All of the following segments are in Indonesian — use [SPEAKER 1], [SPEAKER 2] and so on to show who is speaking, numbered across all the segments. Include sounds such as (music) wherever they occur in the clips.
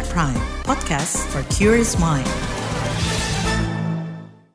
[SPEAKER 1] KBR Prime, podcast for curious mind.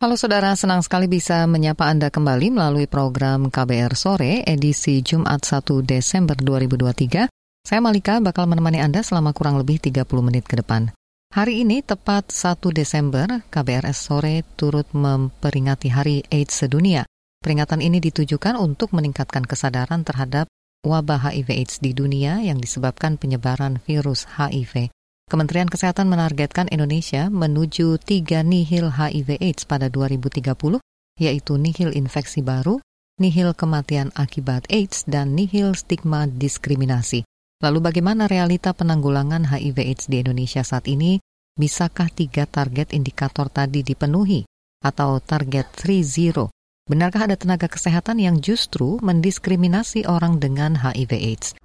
[SPEAKER 2] Halo saudara, senang sekali bisa menyapa Anda kembali melalui program KBR Sore edisi Jumat 1 Desember 2023. Saya Malika bakal menemani Anda selama kurang lebih 30 menit ke depan. Hari ini tepat 1 Desember, KBRS Sore turut memperingati Hari AIDS sedunia. Peringatan ini ditujukan untuk meningkatkan kesadaran terhadap wabah HIV AIDS di dunia yang disebabkan penyebaran virus HIV. Kementerian Kesehatan menargetkan Indonesia menuju tiga nihil HIV AIDS pada 2030, yaitu nihil infeksi baru, nihil kematian akibat AIDS, dan nihil stigma diskriminasi. Lalu bagaimana realita penanggulangan HIV AIDS di Indonesia saat ini? Bisakah tiga target indikator tadi dipenuhi? Atau target 3-0? Benarkah ada tenaga kesehatan yang justru mendiskriminasi orang dengan HIV AIDS?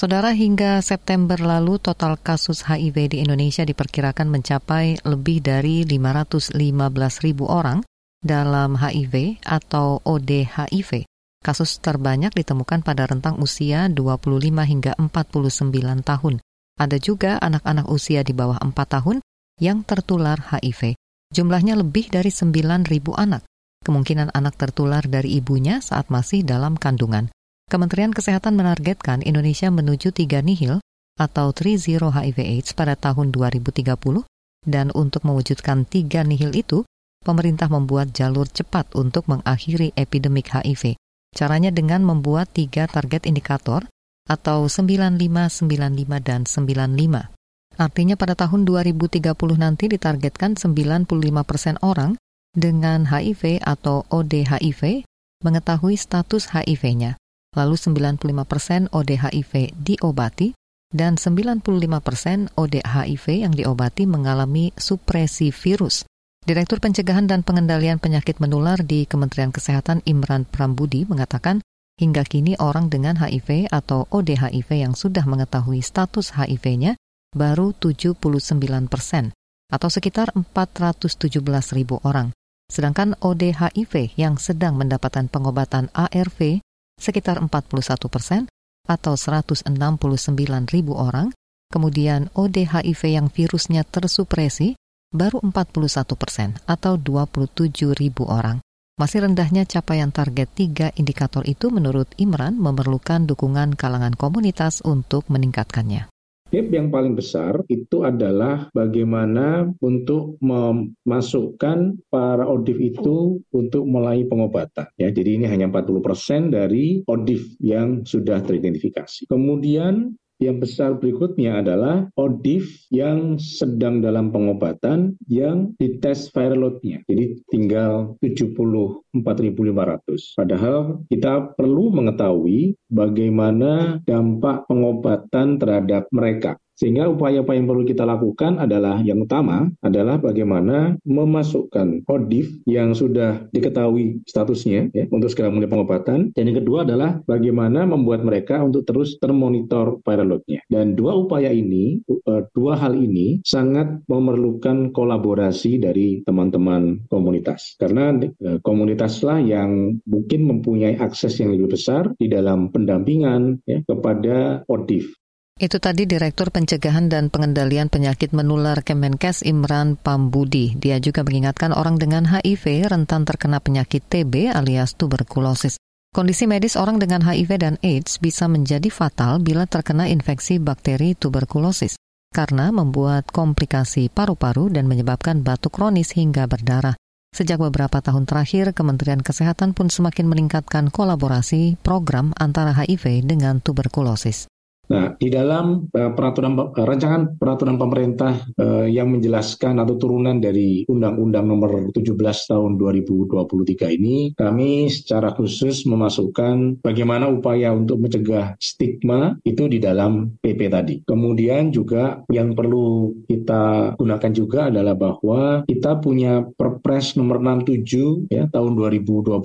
[SPEAKER 2] Saudara, hingga September lalu total kasus HIV di Indonesia diperkirakan mencapai lebih dari 515 ribu orang dalam HIV atau ODHIV. Kasus terbanyak ditemukan pada rentang usia 25 hingga 49 tahun. Ada juga anak-anak usia di bawah 4 tahun yang tertular HIV. Jumlahnya lebih dari 9 ribu anak. Kemungkinan anak tertular dari ibunya saat masih dalam kandungan. Kementerian Kesehatan menargetkan Indonesia menuju tiga nihil atau 3-0 HIV AIDS pada tahun 2030 dan untuk mewujudkan tiga nihil itu, pemerintah membuat jalur cepat untuk mengakhiri epidemik HIV. Caranya dengan membuat tiga target indikator atau 95, 95, dan 95. Artinya pada tahun 2030 nanti ditargetkan 95 persen orang dengan HIV atau ODHIV mengetahui status HIV-nya lalu 95 persen ODHIV diobati, dan 95 persen ODHIV yang diobati mengalami supresi virus. Direktur Pencegahan dan Pengendalian Penyakit Menular di Kementerian Kesehatan Imran Prambudi mengatakan, hingga kini orang dengan HIV atau ODHIV yang sudah mengetahui status HIV-nya baru 79 persen, atau sekitar 417 ribu orang. Sedangkan ODHIV yang sedang mendapatkan pengobatan ARV sekitar 41 persen atau 169 ribu orang, kemudian ODHIV yang virusnya tersupresi baru 41 persen atau 27 ribu orang. Masih rendahnya capaian target tiga indikator itu menurut Imran memerlukan dukungan kalangan komunitas untuk meningkatkannya.
[SPEAKER 3] Gap yang paling besar itu adalah bagaimana untuk memasukkan para ODIF itu untuk mulai pengobatan. Ya, jadi ini hanya 40% dari ODIF yang sudah teridentifikasi. Kemudian yang besar berikutnya adalah ODIF yang sedang dalam pengobatan yang dites viral load-nya. Jadi tinggal 74.500. Padahal kita perlu mengetahui bagaimana dampak pengobatan terhadap mereka. Sehingga upaya-upaya yang perlu kita lakukan adalah yang utama adalah bagaimana memasukkan ODIF yang sudah diketahui statusnya ya, untuk segera mulai pengobatan. Dan yang kedua adalah bagaimana membuat mereka untuk terus termonitor viral load-nya. Dan dua upaya ini, eh, dua hal ini sangat memerlukan kolaborasi dari teman-teman komunitas. Karena eh, komunitaslah yang mungkin mempunyai akses yang lebih besar di dalam pendampingan ya, kepada ODIF.
[SPEAKER 2] Itu tadi Direktur Pencegahan dan Pengendalian Penyakit Menular Kemenkes Imran Pambudi. Dia juga mengingatkan orang dengan HIV rentan terkena penyakit TB alias tuberkulosis. Kondisi medis orang dengan HIV dan AIDS bisa menjadi fatal bila terkena infeksi bakteri tuberkulosis karena membuat komplikasi paru-paru dan menyebabkan batuk kronis hingga berdarah. Sejak beberapa tahun terakhir, Kementerian Kesehatan pun semakin meningkatkan kolaborasi program antara HIV dengan tuberkulosis.
[SPEAKER 3] Nah, di dalam uh, peraturan uh, rancangan peraturan pemerintah uh, yang menjelaskan atau turunan dari Undang-Undang Nomor 17 Tahun 2023 ini, kami secara khusus memasukkan bagaimana upaya untuk mencegah stigma itu di dalam PP tadi. Kemudian juga yang perlu kita gunakan juga adalah bahwa kita punya Perpres Nomor 67 ya tahun 2022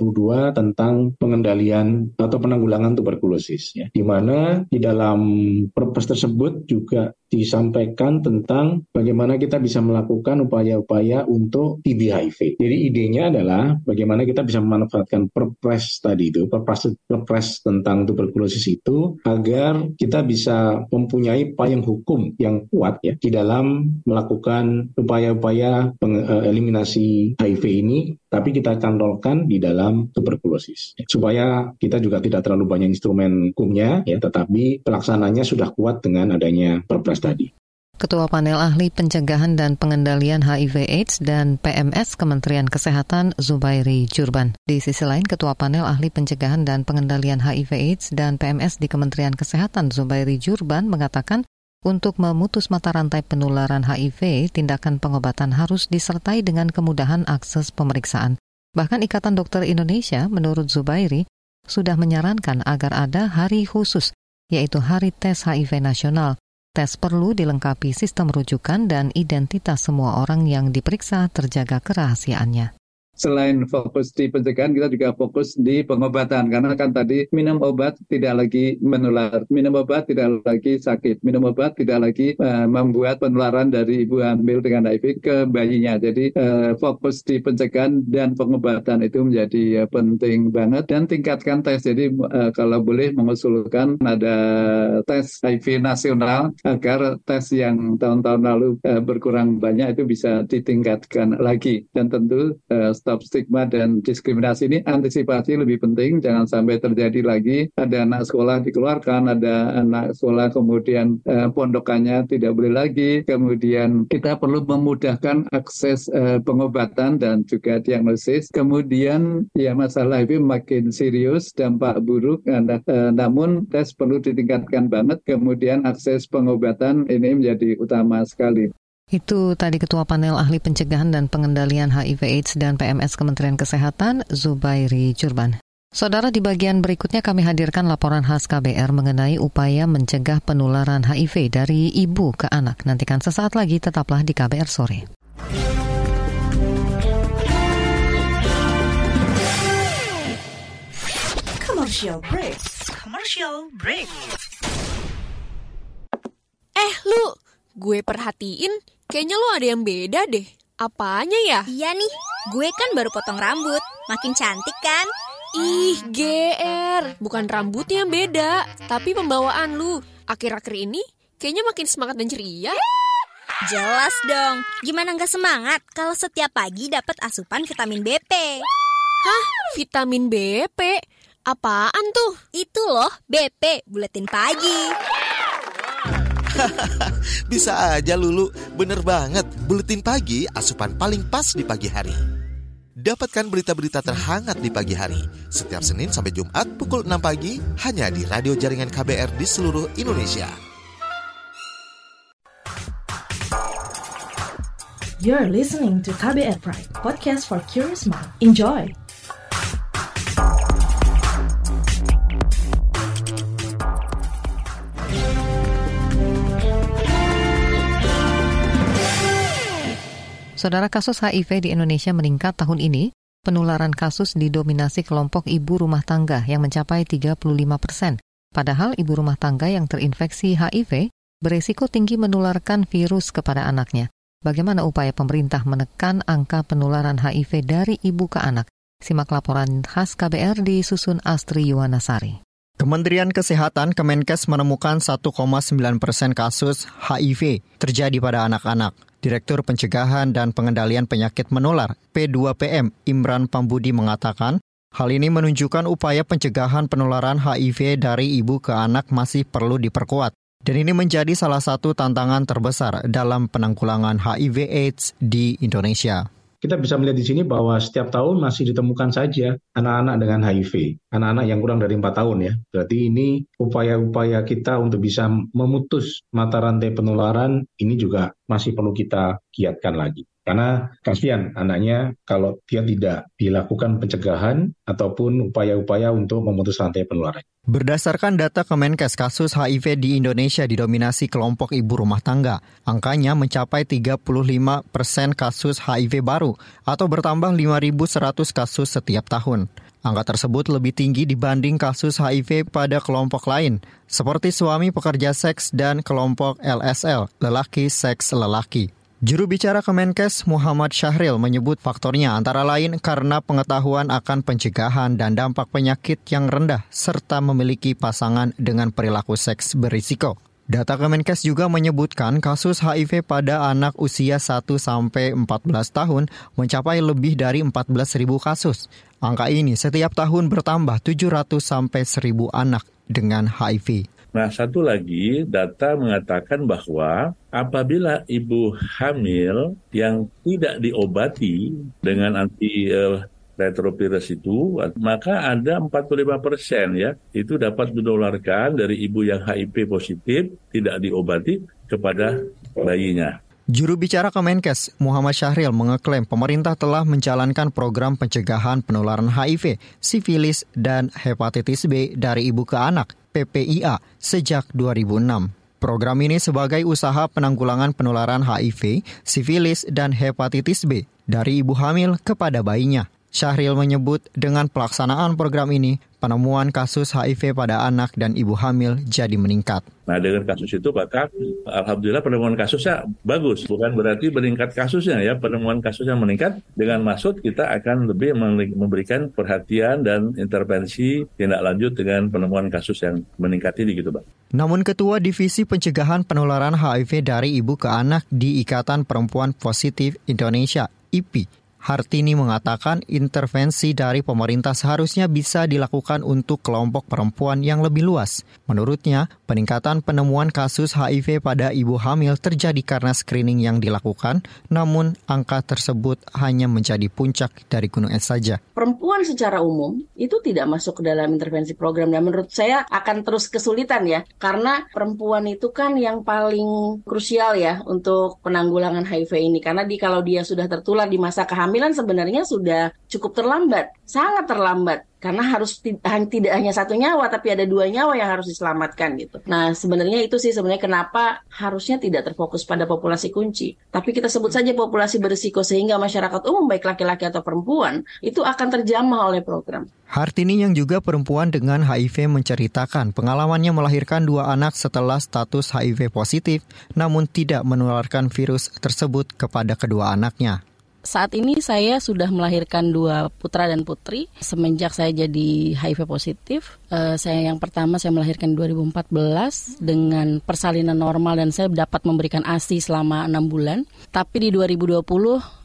[SPEAKER 3] tentang pengendalian atau penanggulangan tuberkulosis ya, di mana di dalam perpres tersebut juga disampaikan tentang bagaimana kita bisa melakukan upaya-upaya untuk TB HIV. Jadi idenya adalah bagaimana kita bisa memanfaatkan perpres tadi itu, perpres, perpres tentang tuberkulosis itu agar kita bisa mempunyai payung hukum yang kuat ya di dalam melakukan upaya-upaya eh, eliminasi HIV ini tapi kita cantolkan di dalam tuberkulosis supaya kita juga tidak terlalu banyak instrumen hukumnya ya tetapi pelaksananya sudah kuat dengan adanya perpres tadi.
[SPEAKER 2] Ketua Panel Ahli Pencegahan dan Pengendalian HIV AIDS dan PMS Kementerian Kesehatan Zubairi Jurban. Di sisi lain, Ketua Panel Ahli Pencegahan dan Pengendalian HIV AIDS dan PMS di Kementerian Kesehatan Zubairi Jurban mengatakan untuk memutus mata rantai penularan HIV, tindakan pengobatan harus disertai dengan kemudahan akses pemeriksaan. Bahkan Ikatan Dokter Indonesia, menurut Zubairi, sudah menyarankan agar ada hari khusus, yaitu Hari Tes HIV Nasional. Tes perlu dilengkapi sistem rujukan dan identitas semua orang yang diperiksa terjaga kerahasiaannya
[SPEAKER 4] selain fokus di pencegahan kita juga fokus di pengobatan. Karena kan tadi minum obat tidak lagi menular. Minum obat tidak lagi sakit. Minum obat tidak lagi uh, membuat penularan dari ibu hamil dengan HIV ke bayinya. Jadi uh, fokus di pencegahan dan pengobatan itu menjadi uh, penting banget dan tingkatkan tes. Jadi uh, kalau boleh mengusulkan ada tes HIV nasional agar tes yang tahun-tahun lalu uh, berkurang banyak itu bisa ditingkatkan lagi. Dan tentu uh, stop stigma dan diskriminasi ini antisipasi lebih penting. Jangan sampai terjadi lagi ada anak sekolah dikeluarkan ada anak sekolah kemudian eh, pondokannya tidak boleh lagi. Kemudian kita perlu memudahkan akses eh, pengobatan dan juga diagnosis. Kemudian ya masalah itu makin serius dampak buruk eh, namun tes perlu ditingkatkan banget. Kemudian akses pengobatan ini menjadi utama sekali
[SPEAKER 2] itu tadi Ketua Panel Ahli Pencegahan dan Pengendalian HIV AIDS dan PMS Kementerian Kesehatan, Zubairi Jurban. Saudara, di bagian berikutnya kami hadirkan laporan khas KBR mengenai upaya mencegah penularan HIV dari ibu ke anak. Nantikan sesaat lagi, tetaplah di KBR Sore.
[SPEAKER 1] Commercial break. Commercial break.
[SPEAKER 5] Eh, lu, gue perhatiin Kayaknya lo ada yang beda deh. Apanya ya?
[SPEAKER 6] Iya nih, gue kan baru potong rambut. Makin cantik kan?
[SPEAKER 5] Ih, GR. Bukan rambutnya yang beda, tapi pembawaan lu. Akhir-akhir ini kayaknya makin semangat dan ceria.
[SPEAKER 6] Jelas dong. Gimana nggak semangat kalau setiap pagi dapat asupan vitamin BP?
[SPEAKER 5] Hah? Vitamin BP? Apaan tuh?
[SPEAKER 6] Itu loh, BP, buletin pagi. (laughs)
[SPEAKER 7] Bisa aja Lulu, bener banget. Buletin pagi asupan paling pas di pagi hari. Dapatkan berita-berita terhangat di pagi hari. Setiap Senin sampai Jumat pukul 6 pagi hanya di radio jaringan KBR di seluruh Indonesia.
[SPEAKER 1] You're listening to KBR Pride, podcast for curious mind. Enjoy!
[SPEAKER 2] Saudara kasus HIV di Indonesia meningkat tahun ini, penularan kasus didominasi kelompok ibu rumah tangga yang mencapai 35 persen. Padahal ibu rumah tangga yang terinfeksi HIV beresiko tinggi menularkan virus kepada anaknya. Bagaimana upaya pemerintah menekan angka penularan HIV dari ibu ke anak? Simak laporan khas KBR di Susun Astri Yuwanasari.
[SPEAKER 8] Kementerian Kesehatan Kemenkes menemukan 1,9 persen kasus HIV terjadi pada anak-anak. Direktur Pencegahan dan Pengendalian Penyakit Menular P2PM Imran Pambudi mengatakan, hal ini menunjukkan upaya pencegahan penularan HIV dari ibu ke anak masih perlu diperkuat. Dan ini menjadi salah satu tantangan terbesar dalam penanggulangan HIV AIDS di Indonesia
[SPEAKER 3] kita bisa melihat di sini bahwa setiap tahun masih ditemukan saja anak-anak dengan HIV, anak-anak yang kurang dari empat tahun ya. Berarti ini upaya-upaya kita untuk bisa memutus mata rantai penularan ini juga masih perlu kita giatkan lagi. Karena kasihan anaknya kalau dia tidak dilakukan pencegahan ataupun upaya-upaya untuk memutus rantai penularan.
[SPEAKER 8] Berdasarkan data Kemenkes, kasus HIV di Indonesia didominasi kelompok ibu rumah tangga. Angkanya mencapai 35 persen kasus HIV baru atau bertambah 5.100 kasus setiap tahun. Angka tersebut lebih tinggi dibanding kasus HIV pada kelompok lain, seperti suami pekerja seks dan kelompok LSL, lelaki seks lelaki. Juru bicara Kemenkes Muhammad Syahril menyebut faktornya antara lain karena pengetahuan akan pencegahan dan dampak penyakit yang rendah serta memiliki pasangan dengan perilaku seks berisiko. Data Kemenkes juga menyebutkan kasus HIV pada anak usia 1 sampai 14 tahun mencapai lebih dari 14.000 kasus. Angka ini setiap tahun bertambah 700 sampai 1.000 anak dengan HIV.
[SPEAKER 9] Nah, satu lagi data mengatakan bahwa apabila ibu hamil yang tidak diobati dengan anti uh, retrovirus itu, maka ada 45 persen ya, itu dapat menularkan dari ibu yang HIV positif tidak diobati kepada bayinya.
[SPEAKER 8] Juru bicara Kemenkes, Muhammad Syahril mengeklaim pemerintah telah menjalankan program pencegahan penularan HIV, sifilis, dan hepatitis B dari ibu ke anak PPIA sejak 2006. Program ini sebagai usaha penanggulangan penularan HIV, sifilis, dan hepatitis B dari ibu hamil kepada bayinya. Syahril menyebut dengan pelaksanaan program ini, penemuan kasus HIV pada anak dan ibu hamil jadi meningkat.
[SPEAKER 9] Nah dengan kasus itu maka alhamdulillah penemuan kasusnya bagus, bukan berarti meningkat kasusnya ya penemuan kasusnya meningkat dengan maksud kita akan lebih memberikan perhatian dan intervensi tindak lanjut dengan penemuan kasus yang meningkat ini gitu Pak.
[SPEAKER 8] Namun Ketua Divisi Pencegahan Penularan HIV dari Ibu ke Anak di Ikatan Perempuan Positif Indonesia IPI Hartini mengatakan intervensi dari pemerintah seharusnya bisa dilakukan untuk kelompok perempuan yang lebih luas. Menurutnya, peningkatan penemuan kasus HIV pada ibu hamil terjadi karena screening yang dilakukan, namun angka tersebut hanya menjadi puncak dari gunung es saja.
[SPEAKER 10] Perempuan secara umum itu tidak masuk ke dalam intervensi program dan menurut saya akan terus kesulitan ya, karena perempuan itu kan yang paling krusial ya untuk penanggulangan HIV ini karena di kalau dia sudah tertular di masa kehamilan kehamilan sebenarnya sudah cukup terlambat, sangat terlambat karena harus tidak hanya satu nyawa tapi ada dua nyawa yang harus diselamatkan gitu. Nah sebenarnya itu sih sebenarnya kenapa harusnya tidak terfokus pada populasi kunci, tapi kita sebut saja populasi berisiko sehingga masyarakat umum baik laki-laki atau perempuan itu akan terjamah oleh program.
[SPEAKER 8] Hartini yang juga perempuan dengan HIV menceritakan pengalamannya melahirkan dua anak setelah status HIV positif, namun tidak menularkan virus tersebut kepada kedua anaknya
[SPEAKER 11] saat ini saya sudah melahirkan dua putra dan putri semenjak saya jadi HIV positif. Uh, saya yang pertama saya melahirkan 2014 dengan persalinan normal dan saya dapat memberikan ASI selama enam bulan. Tapi di 2020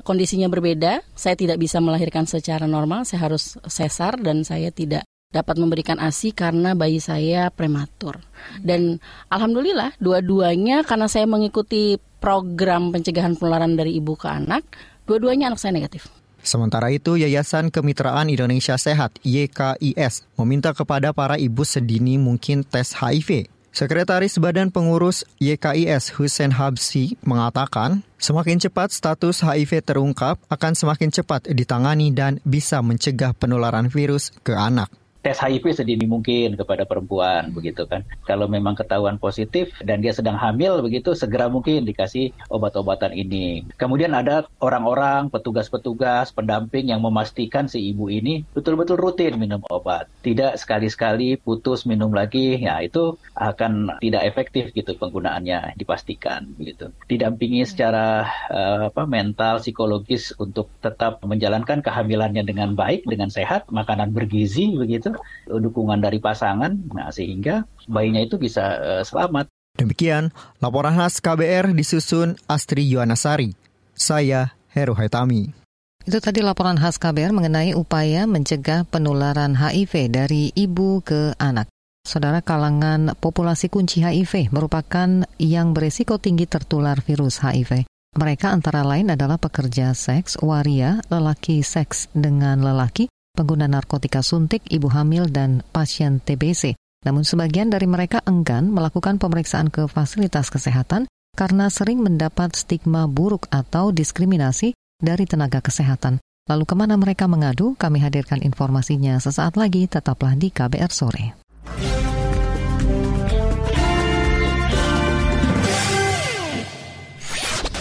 [SPEAKER 11] kondisinya berbeda. Saya tidak bisa melahirkan secara normal. Saya harus sesar dan saya tidak dapat memberikan ASI karena bayi saya prematur. Dan alhamdulillah dua-duanya karena saya mengikuti program pencegahan penularan dari ibu ke anak, Dua-duanya anak saya negatif.
[SPEAKER 8] Sementara itu, Yayasan Kemitraan Indonesia Sehat (YKIS) meminta kepada para ibu sedini mungkin tes HIV. Sekretaris Badan Pengurus YKIS Hussein Habsi mengatakan, semakin cepat status HIV terungkap akan semakin cepat ditangani dan bisa mencegah penularan virus ke anak
[SPEAKER 12] tes HIV sedini mungkin kepada perempuan begitu kan. Kalau memang ketahuan positif dan dia sedang hamil begitu segera mungkin dikasih obat-obatan ini. Kemudian ada orang-orang petugas-petugas pendamping yang memastikan si ibu ini betul-betul rutin minum obat. Tidak sekali-sekali putus minum lagi, ya itu akan tidak efektif gitu penggunaannya dipastikan begitu. Didampingi secara uh, apa mental psikologis untuk tetap menjalankan kehamilannya dengan baik dengan sehat, makanan bergizi begitu dukungan dari pasangan, nah sehingga bayinya itu bisa uh, selamat.
[SPEAKER 8] Demikian laporan khas KBR disusun Astri Yuwanasari. Saya Heru Haitami.
[SPEAKER 2] Itu tadi laporan khas KBR mengenai upaya mencegah penularan HIV dari ibu ke anak. Saudara kalangan populasi kunci HIV merupakan yang beresiko tinggi tertular virus HIV. Mereka antara lain adalah pekerja seks, waria, lelaki seks dengan lelaki, pengguna narkotika suntik, ibu hamil, dan pasien TBC. Namun sebagian dari mereka enggan melakukan pemeriksaan ke fasilitas kesehatan karena sering mendapat stigma buruk atau diskriminasi dari tenaga kesehatan. Lalu ke mana mereka mengadu? Kami hadirkan informasinya sesaat lagi, tetaplah di KBR Sore.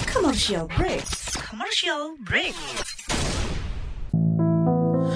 [SPEAKER 1] Commercial break. Commercial break.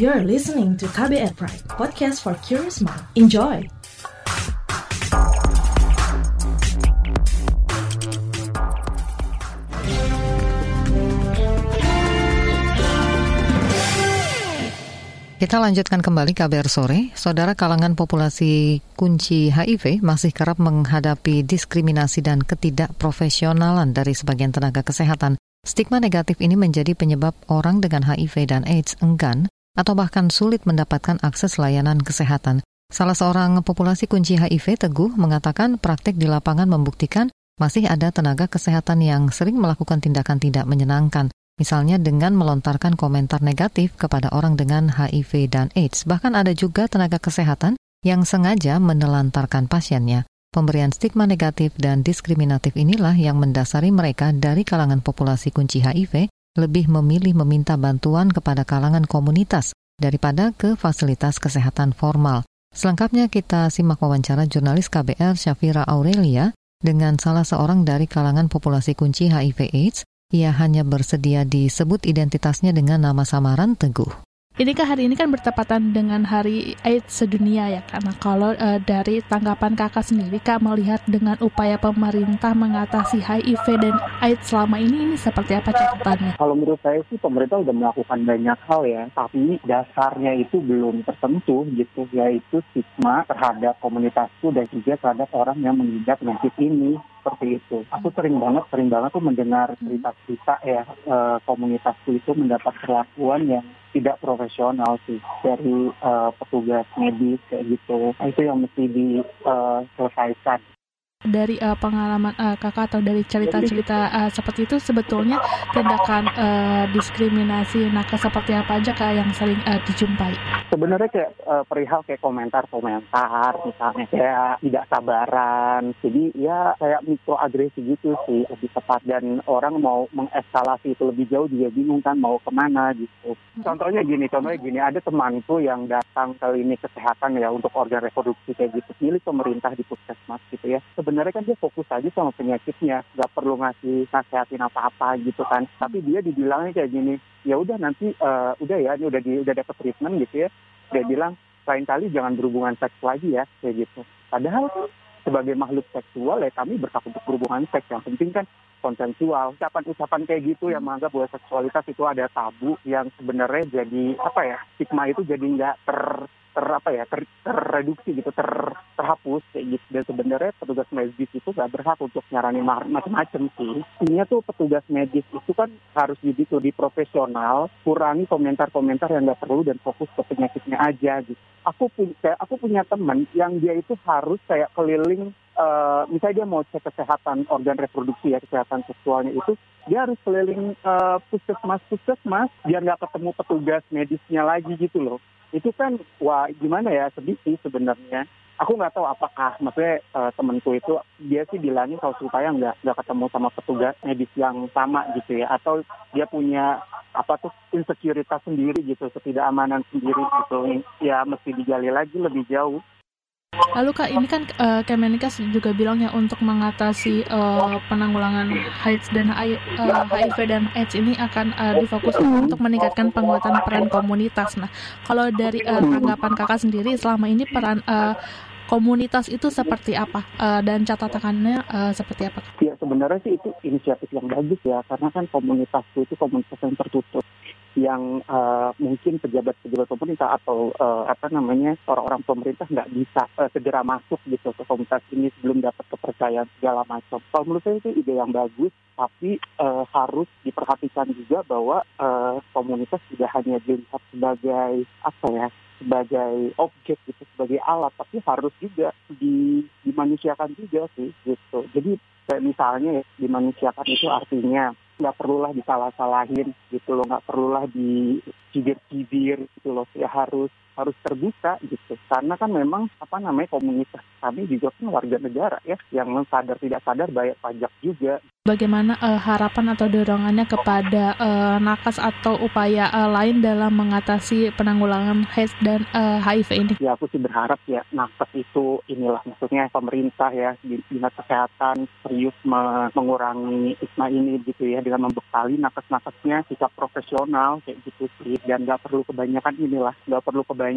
[SPEAKER 1] You're listening to KBR Pride, podcast for curious mind. Enjoy!
[SPEAKER 2] Kita lanjutkan kembali KBR sore. Saudara kalangan populasi kunci HIV masih kerap menghadapi diskriminasi dan ketidakprofesionalan dari sebagian tenaga kesehatan. Stigma negatif ini menjadi penyebab orang dengan HIV dan AIDS enggan atau bahkan sulit mendapatkan akses layanan kesehatan. Salah seorang populasi kunci HIV, Teguh, mengatakan praktik di lapangan membuktikan masih ada tenaga kesehatan yang sering melakukan tindakan tidak menyenangkan misalnya dengan melontarkan komentar negatif kepada orang dengan HIV dan AIDS. Bahkan ada juga tenaga kesehatan yang sengaja menelantarkan pasiennya. Pemberian stigma negatif dan diskriminatif inilah yang mendasari mereka dari kalangan populasi kunci HIV lebih memilih meminta bantuan kepada kalangan komunitas daripada ke fasilitas kesehatan formal. Selengkapnya kita simak wawancara jurnalis KBR Syafira Aurelia dengan salah seorang dari kalangan populasi kunci HIV AIDS ia hanya bersedia disebut identitasnya dengan nama samaran Teguh.
[SPEAKER 13] Ini kan hari ini kan bertepatan dengan Hari AIDS sedunia ya karena kalau e, dari tanggapan kakak sendiri kak melihat dengan upaya pemerintah mengatasi HIV dan AIDS selama ini ini seperti apa catatannya?
[SPEAKER 14] Kalau menurut saya sih pemerintah sudah melakukan banyak hal ya, tapi dasarnya itu belum tertentu gitu yaitu stigma terhadap komunitasku dan juga terhadap orang yang mengidap penyakit ini seperti itu. Aku sering banget, sering banget tuh mendengar cerita-cerita ya e, komunitasku itu mendapat perlakuan yang tidak profesional sih dari uh, petugas medis kayak gitu. Nah, itu yang mesti diselesaikan. Uh,
[SPEAKER 13] dari uh, pengalaman uh, kakak atau dari cerita-cerita uh, seperti itu sebetulnya tindakan uh, diskriminasi nakes seperti apa aja kak yang sering uh, dijumpai?
[SPEAKER 14] Sebenarnya kayak uh, perihal kayak komentar-komentar misalnya kayak tidak sabaran, jadi ya kayak mikroagresi gitu sih lebih tepat. Dan orang mau mengeskalasi itu lebih jauh juga bingung kan mau ke mana gitu. Contohnya gini, contohnya gini. Ada temanku yang datang ke klinik kesehatan ya untuk organ reproduksi kayak gitu. Milik pemerintah di puskesmas gitu ya sebenarnya kan dia fokus aja sama penyakitnya, nggak perlu ngasih nasihatin apa-apa gitu kan. Tapi dia dibilangnya kayak gini, ya udah nanti uh, udah ya, ini udah di, udah dapet treatment gitu ya. Dia bilang lain kali jangan berhubungan seks lagi ya, kayak gitu. Padahal sebagai makhluk seksual ya kami berhak untuk berhubungan seks. Yang penting kan konsensual. Ucapan-ucapan kayak gitu yang menganggap bahwa seksualitas itu ada tabu yang sebenarnya jadi apa ya stigma itu jadi nggak ter ter apa ya ter, terreduksi gitu ter terhapus kayak gitu. Dan sebenarnya petugas medis itu gak berhak untuk nyarani macam-macam sih. Intinya tuh petugas medis itu kan harus gitu di profesional kurangi komentar-komentar yang gak perlu dan fokus ke penyakitnya aja gitu. Aku punya aku punya teman yang dia itu harus kayak keliling uh, misalnya dia mau cek kesehatan organ reproduksi ya kesehatan seksualnya itu dia harus keliling uh, puskesmas puskesmas biar nggak ketemu petugas medisnya lagi gitu loh. Itu kan wah gimana ya sedih sih sebenarnya. Aku nggak tahu apakah maksudnya uh, temenku itu dia sih bilangnya kalau supaya nggak nggak ketemu sama petugas medis yang sama gitu ya atau dia punya apa tuh insekuritas sendiri gitu ketidakamanan sendiri gitu. Ya mesti digali lagi lebih jauh
[SPEAKER 13] Lalu kak, ini kan uh, Kemenkes juga bilang ya untuk mengatasi uh, penanggulangan AIDS dan uh, HIV dan AIDS ini akan uh, difokuskan untuk meningkatkan penguatan peran komunitas. Nah, kalau dari uh, tanggapan kakak sendiri selama ini peran uh, komunitas itu seperti apa uh, dan catatannya uh, seperti apa?
[SPEAKER 14] Ya sebenarnya sih itu inisiatif yang bagus ya karena kan komunitas itu komunitas yang tertutup yang uh, mungkin pejabat-pejabat pemerintah atau uh, apa namanya orang-orang pemerintah nggak bisa uh, segera masuk gitu ke komunitas ini sebelum dapat kepercayaan segala macam. Kalau menurut saya itu ide yang bagus, tapi uh, harus diperhatikan juga bahwa uh, komunitas tidak hanya dilihat sebagai apa ya sebagai objek gitu sebagai alat tapi harus juga di, dimanusiakan juga sih gitu jadi kayak misalnya ya, dimanusiakan itu artinya nggak perlulah disalah-salahin gitu loh nggak perlulah di cibir-cibir gitu loh. Ya harus harus terbuka gitu. Karena kan memang apa namanya komunitas kami juga kan warga negara ya yang sadar tidak sadar bayar pajak juga.
[SPEAKER 13] Bagaimana uh, harapan atau dorongannya kepada uh, nakes atau upaya uh, lain dalam mengatasi penanggulangan AIDS dan uh, HIV ini?
[SPEAKER 14] Ya aku sih berharap ya nakes itu inilah maksudnya pemerintah ya dinas kesehatan serius mengurangi stigma ini gitu ya dengan membekali nakes-nakesnya sikap profesional kayak gitu sih. Dan nggak perlu kebanyakan inilah nggak perlu kebanyakan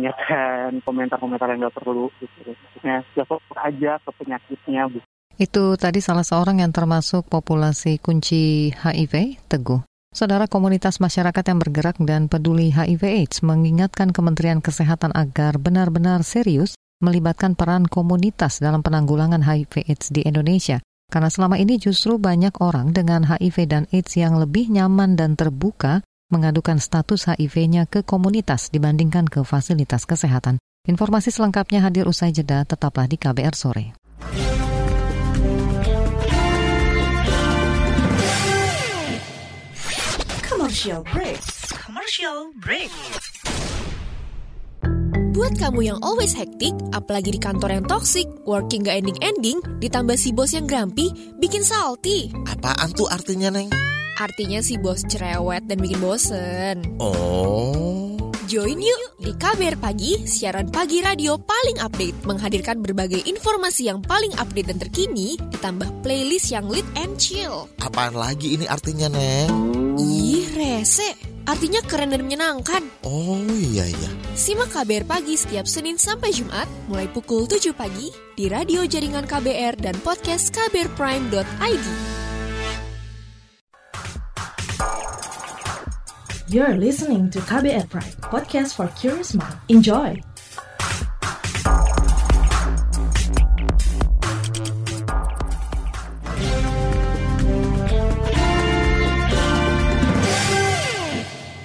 [SPEAKER 14] komentar-komentar yang nggak perlu gitu maksudnya ya fokus aja ke penyakitnya gitu.
[SPEAKER 2] Itu tadi salah seorang yang termasuk populasi kunci HIV, Teguh. Saudara komunitas masyarakat yang bergerak dan peduli HIV AIDS mengingatkan Kementerian Kesehatan agar benar-benar serius melibatkan peran komunitas dalam penanggulangan HIV AIDS di Indonesia. Karena selama ini justru banyak orang dengan HIV dan AIDS yang lebih nyaman dan terbuka mengadukan status HIV-nya ke komunitas dibandingkan ke fasilitas kesehatan. Informasi selengkapnya hadir usai jeda, tetaplah di KBR sore.
[SPEAKER 1] Commercial break. Commercial break.
[SPEAKER 5] Buat kamu yang always hektik, apalagi di kantor yang toxic, working gak ending-ending, ditambah si bos yang grumpy, bikin salty.
[SPEAKER 7] Apaan tuh artinya, Neng?
[SPEAKER 5] Artinya si bos cerewet dan bikin bosen.
[SPEAKER 7] Oh.
[SPEAKER 5] Join yuk di KBR Pagi, siaran pagi radio paling update, menghadirkan berbagai informasi yang paling update dan terkini, ditambah playlist yang lit and chill.
[SPEAKER 7] Apaan lagi ini artinya, Neng?
[SPEAKER 5] Ih, rese. Artinya keren dan menyenangkan.
[SPEAKER 7] Oh iya iya.
[SPEAKER 5] Simak KBR Pagi setiap Senin sampai Jumat, mulai pukul 7 pagi, di radio jaringan KBR dan podcast kbrprime.id.
[SPEAKER 1] You're listening to KBR Prime, podcast for curious mind. Enjoy!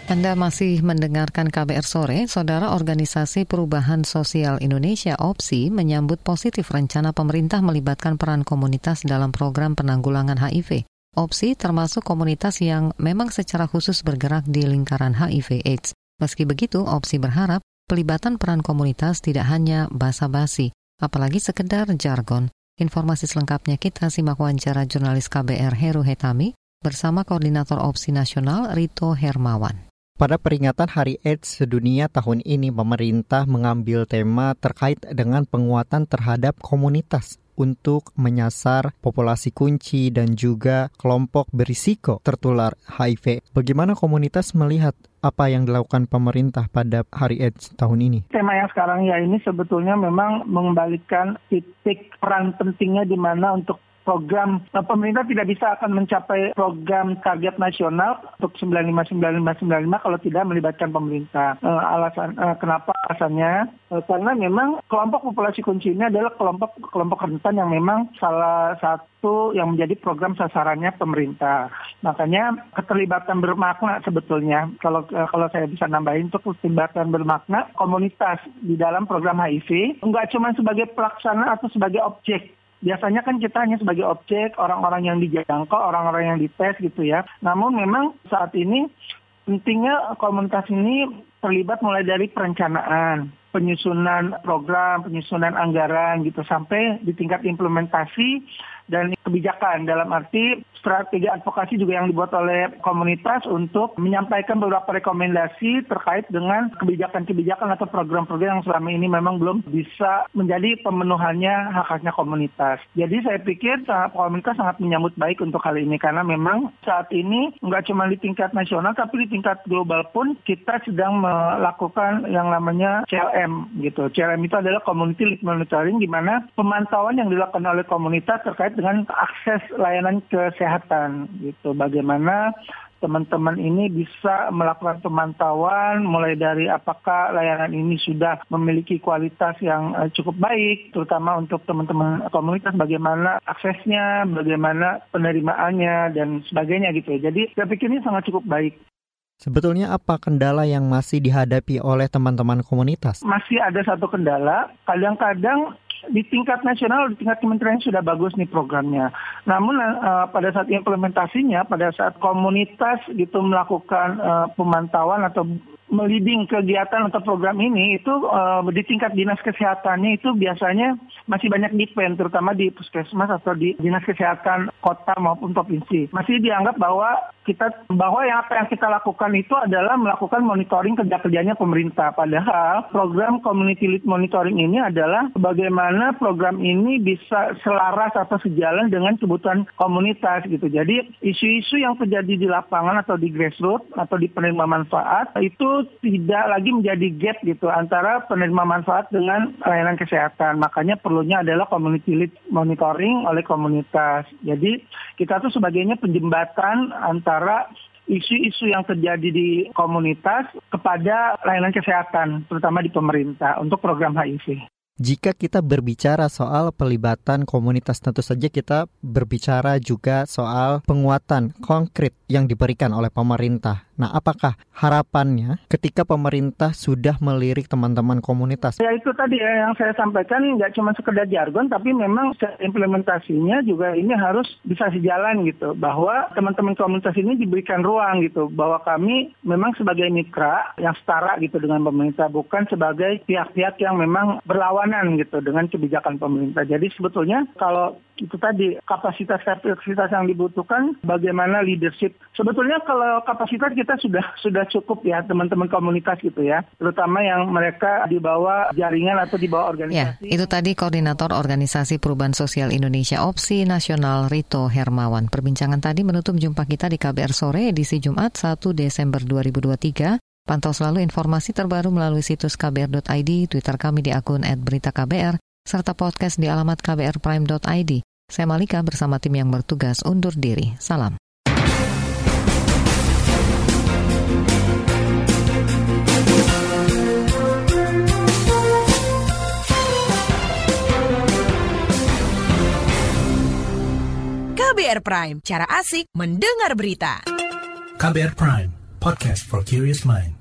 [SPEAKER 2] Anda masih mendengarkan KBR Sore, Saudara Organisasi Perubahan Sosial Indonesia OPSI menyambut positif rencana pemerintah melibatkan peran komunitas dalam program penanggulangan HIV. OPSI termasuk komunitas yang memang secara khusus bergerak di lingkaran HIV AIDS. Meski begitu, OPSI berharap pelibatan peran komunitas tidak hanya basa-basi, apalagi sekedar jargon. Informasi selengkapnya kita simak wawancara jurnalis KBR Heru Hetami bersama Koordinator OPSI Nasional Rito Hermawan.
[SPEAKER 8] Pada peringatan Hari AIDS sedunia tahun ini, pemerintah mengambil tema terkait dengan penguatan terhadap komunitas untuk menyasar populasi kunci dan juga kelompok berisiko tertular HIV. Bagaimana komunitas melihat apa yang dilakukan pemerintah pada Hari AIDS tahun ini?
[SPEAKER 15] Tema yang sekarang ya ini sebetulnya memang mengembalikan titik peran pentingnya di mana untuk program uh, pemerintah tidak bisa akan mencapai program target nasional untuk 959595 kalau tidak melibatkan pemerintah. Uh, alasan uh, kenapa alasannya? Karena memang kelompok populasi kunci ini adalah kelompok kelompok rentan yang memang salah satu yang menjadi program sasarannya pemerintah. Makanya keterlibatan bermakna sebetulnya kalau kalau saya bisa nambahin untuk keterlibatan bermakna komunitas di dalam program HIV enggak cuma sebagai pelaksana atau sebagai objek biasanya kan kita hanya sebagai objek orang-orang yang dijangkau, orang-orang yang dites gitu ya. Namun memang saat ini pentingnya komunitas ini terlibat mulai dari perencanaan, penyusunan program, penyusunan anggaran gitu sampai di tingkat implementasi dan kebijakan dalam arti strategi advokasi juga yang dibuat oleh komunitas untuk menyampaikan beberapa rekomendasi terkait dengan kebijakan-kebijakan atau program-program yang selama ini memang belum bisa menjadi pemenuhannya hak-haknya komunitas. Jadi saya pikir komunitas sangat menyambut baik untuk hal ini karena memang saat ini nggak cuma di tingkat nasional tapi di tingkat global pun kita sedang melakukan yang namanya CLM gitu. CLM itu adalah Community Lead Monitoring di mana pemantauan yang dilakukan oleh komunitas terkait dengan akses layanan kesehatan gitu. Bagaimana teman-teman ini bisa melakukan pemantauan mulai dari apakah layanan ini sudah memiliki kualitas yang uh, cukup baik terutama untuk teman-teman komunitas bagaimana aksesnya, bagaimana penerimaannya dan sebagainya gitu. Jadi saya pikir ini sangat cukup baik.
[SPEAKER 8] Sebetulnya apa kendala yang masih dihadapi oleh teman-teman komunitas?
[SPEAKER 15] Masih ada satu kendala, kadang-kadang di tingkat nasional, di tingkat kementerian sudah bagus nih programnya. Namun uh, pada saat implementasinya, pada saat komunitas gitu melakukan uh, pemantauan atau meliding kegiatan atau program ini itu uh, di tingkat dinas kesehatannya itu biasanya masih banyak depend terutama di puskesmas atau di dinas kesehatan kota maupun provinsi. Masih dianggap bahwa kita bahwa yang apa yang kita lakukan itu adalah melakukan monitoring kerja kerjanya pemerintah. Padahal program community lead monitoring ini adalah bagaimana program ini bisa selaras atau sejalan dengan kebutuhan komunitas gitu. Jadi isu-isu yang terjadi di lapangan atau di grassroots atau di penerima manfaat tidak lagi menjadi gap gitu antara penerima manfaat dengan layanan kesehatan. Makanya perlunya adalah community lead monitoring oleh komunitas. Jadi kita tuh sebagainya penjembatan antara isu-isu yang terjadi di komunitas kepada layanan kesehatan, terutama di pemerintah untuk program HIV.
[SPEAKER 8] Jika kita berbicara soal pelibatan komunitas, tentu saja kita berbicara juga soal penguatan konkret yang diberikan oleh pemerintah. Nah, apakah harapannya ketika pemerintah sudah melirik teman-teman komunitas?
[SPEAKER 15] Ya itu tadi ya yang saya sampaikan nggak cuma sekedar jargon, tapi memang implementasinya juga ini harus bisa sejalan gitu. Bahwa teman-teman komunitas ini diberikan ruang gitu. Bahwa kami memang sebagai mitra yang setara gitu dengan pemerintah, bukan sebagai pihak-pihak yang memang berlawanan gitu dengan kebijakan pemerintah. Jadi sebetulnya kalau itu tadi kapasitas kapasitas yang dibutuhkan bagaimana leadership. Sebetulnya kalau kapasitas kita sudah sudah cukup ya teman-teman komunitas gitu ya. Terutama yang mereka di bawah jaringan atau di bawah organisasi.
[SPEAKER 2] ya itu tadi koordinator organisasi perubahan sosial Indonesia opsi nasional Rito Hermawan. Perbincangan tadi menutup jumpa kita di KBR sore edisi Jumat 1 Desember 2023 Pantau selalu informasi terbaru melalui situs kbr.id, Twitter kami di akun @beritaKBR, serta podcast di alamat kbrprime.id. Saya Malika bersama tim yang bertugas undur diri. Salam.
[SPEAKER 5] KBR Prime, cara asik mendengar berita.
[SPEAKER 16] KBR Prime, podcast for curious mind.